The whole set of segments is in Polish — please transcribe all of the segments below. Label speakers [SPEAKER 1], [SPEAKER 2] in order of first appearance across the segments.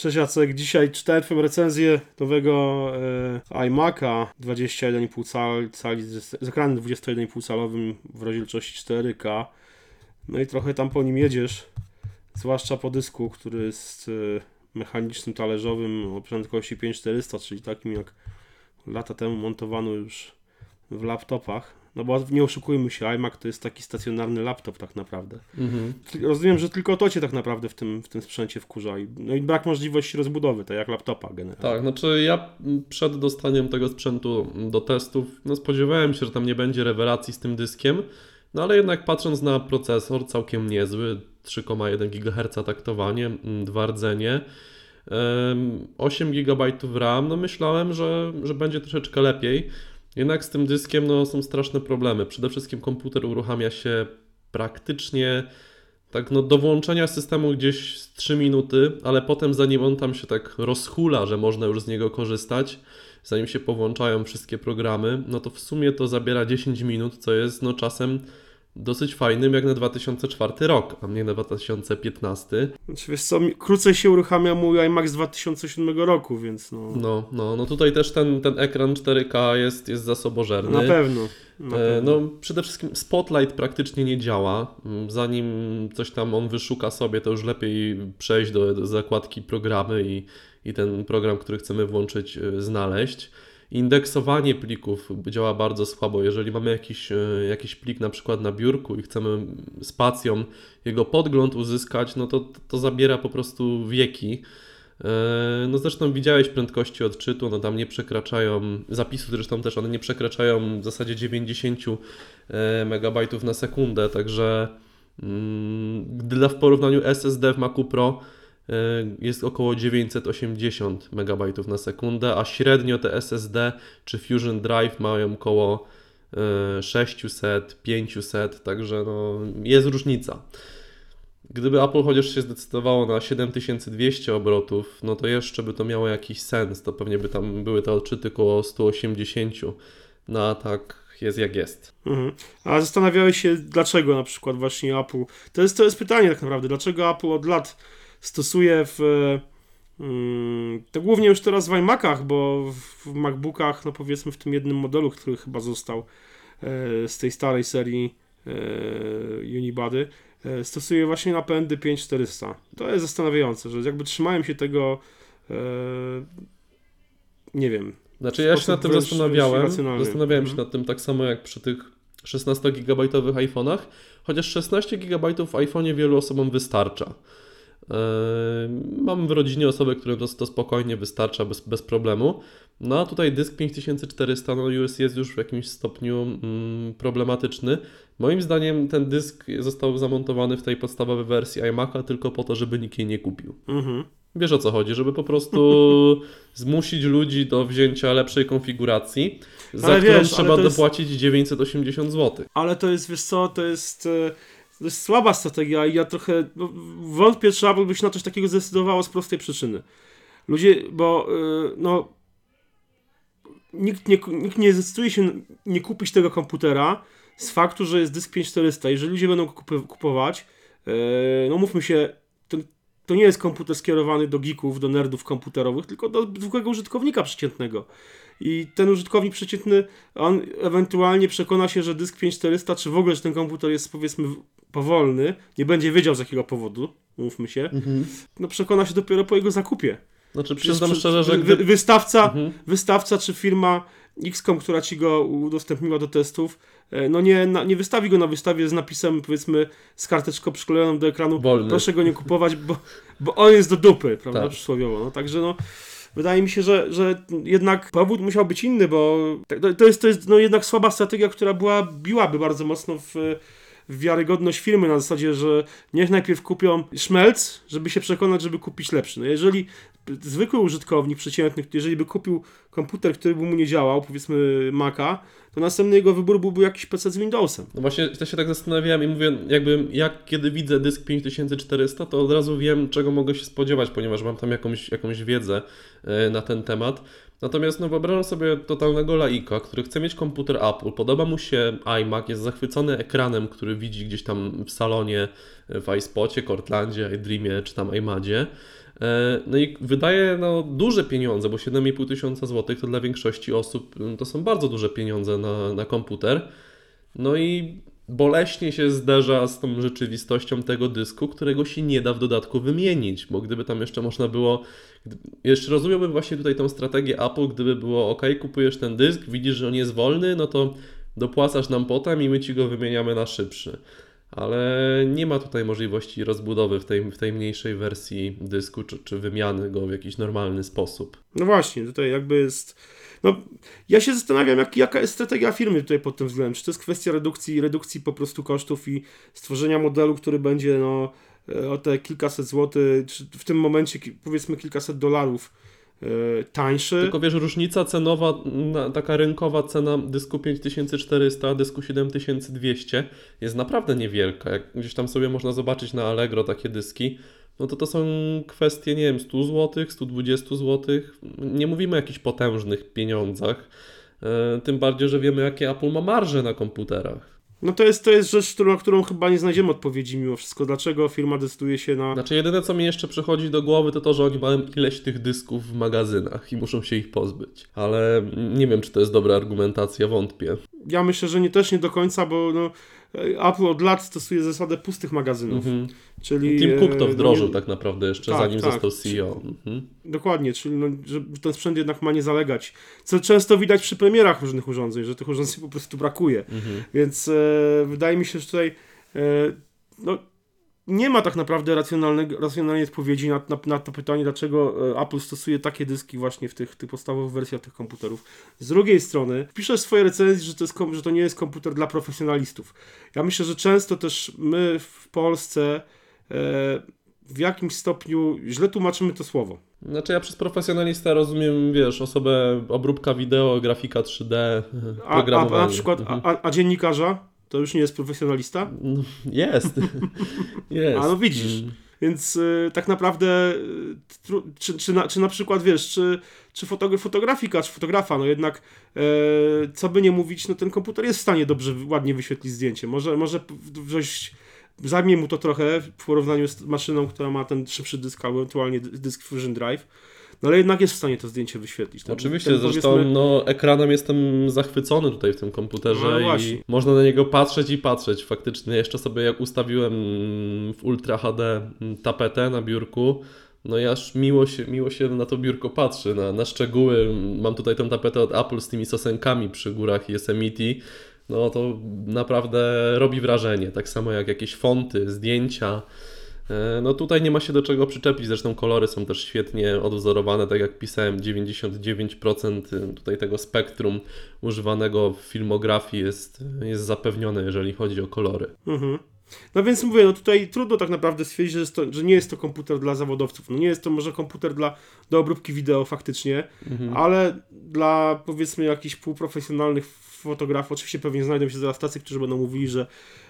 [SPEAKER 1] Cześć Jacek, dzisiaj czytałem recenzję nowego e, iMac'a 21,5 cal, cali z, z ekranem 21,5 calowym w rozdzielczości 4K. No i trochę tam po nim jedziesz, zwłaszcza po dysku, który jest e, mechanicznym talerzowym o prędkości 5400, czyli takim jak lata temu montowano już w laptopach. No bo nie oszukujmy się, iMac to jest taki stacjonarny laptop tak naprawdę.
[SPEAKER 2] Mhm.
[SPEAKER 1] Rozumiem, że tylko to cię tak naprawdę w tym, w tym sprzęcie wkurza. I- No i brak możliwości rozbudowy, tak jak laptopa generalnie.
[SPEAKER 2] Tak, znaczy ja przed dostaniem tego sprzętu do testów, no spodziewałem się, że tam nie będzie rewelacji z tym dyskiem, no ale jednak patrząc na procesor, całkiem niezły, 3,1 GHz taktowanie, mm, dwa rdzenie, em, 8 GB RAM, no myślałem, że, że będzie troszeczkę lepiej. Jednak z tym dyskiem no, są straszne problemy. Przede wszystkim komputer uruchamia się praktycznie tak no, do włączenia systemu gdzieś z 3 minuty, ale potem zanim on tam się tak rozhula, że można już z niego korzystać, zanim się powłączają wszystkie programy, no to w sumie to zabiera 10 minut, co jest no czasem dosyć fajnym jak na 2004 rok, a nie na 2015.
[SPEAKER 1] Znaczy, wiesz co, krócej się uruchamia mój iMac z 2007 roku, więc no,
[SPEAKER 2] No, no, no tutaj też ten, ten ekran 4K jest, jest zasobożerny.
[SPEAKER 1] na pewno. Na
[SPEAKER 2] E,
[SPEAKER 1] pewno.
[SPEAKER 2] No, przede wszystkim Spotlight praktycznie nie działa. Mm, Zanim coś tam on wyszuka sobie, to już lepiej przejść do, do zakładki programy i, i ten program, który chcemy włączyć, e, znaleźć. Indeksowanie plików działa bardzo słabo. Jeżeli mamy jakiś, e, jakiś plik na przykład na biurku i chcemy spacją jego podgląd uzyskać, no to to zabiera po prostu wieki. E, No zresztą widziałeś prędkości odczytu, no tam nie przekraczają, zapisu zresztą też one nie przekraczają w zasadzie 90 e, megabajtów na sekundę, także mm, dla w porównaniu SSD w Macu Pro jest około 980 megabajtów na sekundę, a średnio te SSD czy Fusion Drive mają około e, 600, 500, także no, jest różnica. Gdyby Apple chociaż się zdecydowało na 7200 obrotów, no to jeszcze by to miało jakiś sens. To pewnie by tam były te odczyty około 180. No a tak jest jak jest.
[SPEAKER 1] Mhm. A zastanawiałeś się, dlaczego na przykład właśnie Apple. To jest, to jest pytanie tak naprawdę, dlaczego Apple od lat stosuje w. mm, To głównie już teraz w iMacach, bo w MacBookach, no powiedzmy w tym jednym modelu, który chyba został e, z tej starej serii e, Unibody, e, stosuje właśnie napędy 5400. To jest zastanawiające, że jakby trzymają się tego. Nie wiem,
[SPEAKER 2] Znaczy ja się nad tym zastanawiałem. Zastanawiałem się
[SPEAKER 1] Mhm.
[SPEAKER 2] nad tym tak samo jak przy tych 16-gigabajtowych iPhone'ach, chociaż 16 GB w iPhone'ie wielu osobom wystarcza. Eee, Mam w rodzinie osobę, którym to, to spokojnie wystarcza bez, bez problemu. No a tutaj dysk 5400 no już jest już w jakimś stopniu mm, problematyczny. Moim zdaniem ten dysk został zamontowany w tej podstawowej wersji iMac'a tylko po to, żeby nikt jej nie kupił.
[SPEAKER 1] Mhm.
[SPEAKER 2] Wiesz o co chodzi, żeby po prostu zmusić ludzi do wzięcia lepszej konfiguracji, za
[SPEAKER 1] Ale
[SPEAKER 2] którą
[SPEAKER 1] wiesz,
[SPEAKER 2] trzeba
[SPEAKER 1] to jest-
[SPEAKER 2] dopłacić 980 zł.
[SPEAKER 1] Ale to jest, wiesz co, to jest, e, to jest słaba strategia i ja trochę no, wątpię, czy Apple by się na coś takiego zdecydowało z prostej przyczyny. Ludzie, bo e, no nikt nie, nikt nie zdecyduje się nie kupić tego komputera z faktu, że jest dysk 5400. Jeżeli ludzie będą kupy- kupować, e, no mówmy się, to, to nie jest komputer skierowany do geeków, do nerdów komputerowych, tylko do zwykłego użytkownika przeciętnego. I ten użytkownik przeciętny, on ewentualnie przekona się, że dysk 5400, czy w ogóle, że ten komputer jest powiedzmy powolny, nie będzie wiedział z jakiego powodu, mówmy się, no przekona się dopiero po jego zakupie.
[SPEAKER 2] Znaczy przyznam szczerze, że gdy...
[SPEAKER 1] wystawca,
[SPEAKER 2] Mhm.
[SPEAKER 1] wystawca czy firma XCOM, która ci go udostępniła do testów, e, no nie, na, nie wystawi go na wystawie z napisem, powiedzmy, z karteczką przyklejoną do ekranu,
[SPEAKER 2] Wolny.
[SPEAKER 1] proszę go nie kupować, bo, bo on jest do dupy, prawda,
[SPEAKER 2] Tak.
[SPEAKER 1] przysłowiowo. No, także no, wydaje mi się, że, że jednak powód musiał być inny, bo to- to jest, to jest no, jednak słaba strategia, która była, biłaby bardzo mocno w, w wiarygodność firmy na zasadzie, że niech najpierw kupią szmelc, żeby się przekonać, żeby kupić lepszy. No jeżeli zwykły użytkownik przeciętny, jeżeli by kupił komputer, który by mu nie działał, powiedzmy Maca, to następny jego wybór byłby jakiś PC z Windowsem.
[SPEAKER 2] No właśnie też się tak zastanawiałem i mówię, jakby jak kiedy widzę dysk 5400, to od razu wiem, czego mogę się spodziewać, ponieważ mam tam jakąś, jakąś wiedzę e, na ten temat. Natomiast no wyobrażam sobie totalnego laika, który chce mieć komputer Apple, podoba mu się iMac, jest zachwycony ekranem, który widzi gdzieś tam w salonie, w iSpocie, Cortlandzie, iDreamie czy tam iMadzie. E, no i wydaje no, duże pieniądze, bo 7,5 tysiąca złotych to dla większości osób mm, to są bardzo duże pieniądze na, na komputer. No i boleśnie się zderza z tą rzeczywistością tego dysku, którego się nie da w dodatku wymienić, bo gdyby tam jeszcze można było, jeszcze rozumiałbym właśnie tutaj tą strategię Apple, gdyby było ok, kupujesz ten dysk, widzisz, że on jest wolny, no to dopłacasz nam potem i my ci go wymieniamy na szybszy. Ale nie ma tutaj możliwości rozbudowy w tej, w tej mniejszej wersji dysku, czy, czy wymiany go w jakiś normalny sposób.
[SPEAKER 1] No właśnie, tutaj jakby jest no, ja się zastanawiam, jak, jaka jest strategia firmy tutaj pod tym względem. Czy to jest kwestia redukcji, redukcji po prostu kosztów i stworzenia modelu, który będzie no, e, o te kilkaset złotych, czy w tym momencie powiedzmy kilkaset dolarów e, tańszy.
[SPEAKER 2] Tylko wiesz, różnica cenowa, taka rynkowa cena dysku 5400, dysku 7200 jest naprawdę niewielka. Jak gdzieś tam sobie można zobaczyć na Allegro takie dyski, no to to są kwestie, nie wiem, 100 zł, 120 zł. Nie mówimy o jakichś potężnych pieniądzach. E, tym bardziej, że wiemy, jakie Apple ma marże na komputerach.
[SPEAKER 1] No to jest, to jest rzecz, na którą chyba nie znajdziemy odpowiedzi mimo wszystko. Dlaczego firma decyduje się na...
[SPEAKER 2] Znaczy jedyne, co mi jeszcze przychodzi do głowy, to to, że oni mają ileś tych dysków w magazynach i muszą się ich pozbyć. Ale nie wiem, czy to jest dobra argumentacja, wątpię.
[SPEAKER 1] Ja myślę, że nie, też nie do końca, bo no, Apple od lat stosuje zasadę pustych magazynów. Mhm. Czyli,
[SPEAKER 2] Tim Cook to e, wdrożył no, tak naprawdę jeszcze tak, zanim tak. został CEO. Mhm.
[SPEAKER 1] Dokładnie, czyli no, że ten sprzęt jednak ma nie zalegać. Co często widać przy premierach różnych urządzeń, że tych urządzeń po prostu brakuje. Mhm. Więc e, wydaje mi się, że tutaj e, no, nie ma tak naprawdę racjonalnej odpowiedzi na, na, na, to pytanie, dlaczego e, Apple stosuje takie dyski właśnie w tych, tych podstawowych wersjach tych komputerów. Z drugiej strony, piszesz w swojej recenzji, że to, jest, że to nie jest komputer dla profesjonalistów. Ja myślę, że często też my w Polsce e, w jakimś stopniu źle tłumaczymy to słowo.
[SPEAKER 2] Znaczy ja przez profesjonalista rozumiem, wiesz, osobę obróbka wideo, grafika 3D, programowanie.
[SPEAKER 1] A, a, a na przykład, mhm. a, a dziennikarza? To już nie jest profesjonalista?
[SPEAKER 2] No, jest. jest.
[SPEAKER 1] A no widzisz. Mm. Więc y, tak naprawdę, y, czy, czy, na, czy na przykład wiesz, czy, czy fotograf, fotografika, czy fotografa, no jednak, y, co by nie mówić, no ten komputer jest w stanie dobrze, ładnie wyświetlić zdjęcie. Może, może dość zajmie mu to trochę w porównaniu z maszyną, która ma ten szybszy dysk, albo ewentualnie dysk Fusion Drive no ale jednak jest w stanie to zdjęcie wyświetlić.
[SPEAKER 2] Ten, Oczywiście, ten, zresztą powiedzmy... no, ekranem jestem zachwycony tutaj w tym komputerze no, i można na niego patrzeć i patrzeć. Faktycznie jeszcze sobie jak ustawiłem w Ultra HD tapetę na biurku, no ja aż miło się, miło się na to biurko patrzy, na, na szczegóły. Mam tutaj tę tapetę od Apple z tymi sosenkami przy górach Yosemite. No to naprawdę robi wrażenie. Tak samo jak jakieś fonty, zdjęcia. E, no tutaj nie ma się do czego przyczepić, zresztą kolory są też świetnie odwzorowane, tak jak pisałem, 99% tutaj tego spektrum używanego w filmografii jest, jest zapewnione, jeżeli chodzi o kolory. Mhm.
[SPEAKER 1] No więc mówię, no tutaj trudno tak naprawdę stwierdzić, że, to, że, nie jest to komputer dla zawodowców. No nie jest to może komputer dla, do obróbki wideo faktycznie, mhm. ale dla powiedzmy jakichś półprofesjonalnych fotografów, oczywiście pewnie znajdą się zaraz tacy, którzy będą mówili, że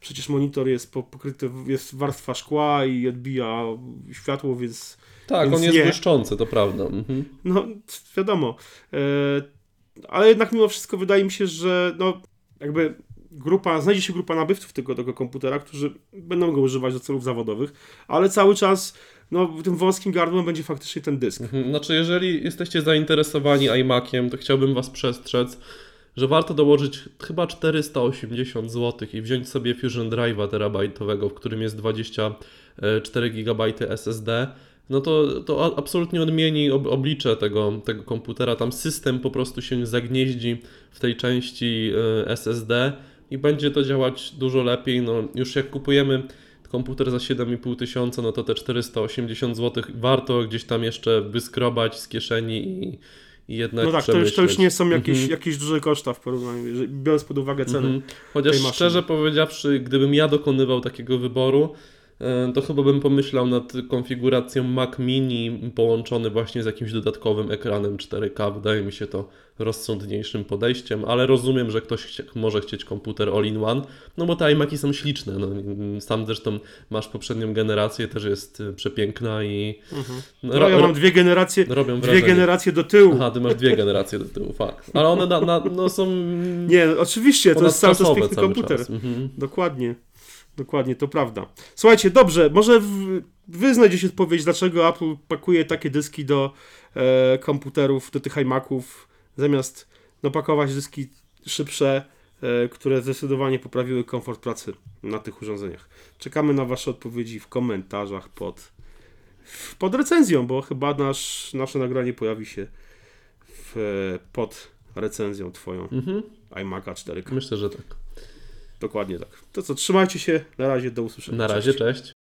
[SPEAKER 1] przecież monitor jest pokryty, jest warstwa szkła i odbija światło, więc.
[SPEAKER 2] Tak,
[SPEAKER 1] więc
[SPEAKER 2] on jest nie. błyszczący, to prawda. Mhm.
[SPEAKER 1] No, wiadomo. E, ale jednak mimo wszystko wydaje mi się, że no, jakby grupa, znajdzie się grupa nabywców tego, tego komputera, którzy będą go używać do celów zawodowych, ale cały czas no, tym wąskim gardłem będzie faktycznie ten dysk.
[SPEAKER 2] Mhm. Znaczy, jeżeli jesteście zainteresowani iMaciem, to chciałbym Was przestrzec, że warto dołożyć chyba 480 zł i wziąć sobie Fusion Drive'a terabajtowego, w którym jest 24 GB SSD, no to, to absolutnie odmieni oblicze tego, tego komputera. Tam system po prostu się zagnieździ w tej części e, SSD i będzie to działać dużo lepiej. No, już jak kupujemy komputer za 7,5 tysiąca, no to te 480 zł warto gdzieś tam jeszcze wyskrobać z kieszeni i i jednak
[SPEAKER 1] No tak, to już, to już nie są jakieś, -hmm. jakieś duże koszta w porównaniu, biorąc pod uwagę ceny. -hmm.
[SPEAKER 2] Chociaż szczerze powiedziawszy, gdybym ja dokonywał takiego wyboru, to chyba bym pomyślał nad konfiguracją Mac Mini połączony właśnie z jakimś dodatkowym ekranem 4K. Wydaje mi się to rozsądniejszym podejściem, ale rozumiem, że ktoś chcie, może chcieć komputer all-in-one, no bo te iMaki są śliczne. No, sam zresztą masz poprzednią generację, też jest e, przepiękna i...
[SPEAKER 1] Mhm. No, no ja mam dwie generacje, robią dwie generacje do tyłu.
[SPEAKER 2] Aha, ty masz dwie generacje do tyłu, fakt. Ale one na, na, no, są...
[SPEAKER 1] Nie, oczywiście, to jest cały czas piękny komputer. Mhm. Dokładnie. Dokładnie, to prawda. Słuchajcie, dobrze, może w, wy znajdziecie odpowiedź, dlaczego Apple pakuje takie dyski do e, komputerów, do tych iMaców, zamiast napakować dyski szybsze, e, które zdecydowanie poprawiły komfort pracy na tych urządzeniach. Czekamy na wasze odpowiedzi w komentarzach pod, pod recenzją, bo chyba nasz, nasze nagranie pojawi się w, pod recenzją twoją
[SPEAKER 2] Mhm.
[SPEAKER 1] iMac'a 4K.
[SPEAKER 2] Myślę, że tak.
[SPEAKER 1] Dokładnie tak. To co, trzymajcie się, na razie, do usłyszenia.
[SPEAKER 2] Na razie,
[SPEAKER 1] Cześć.
[SPEAKER 2] cześć.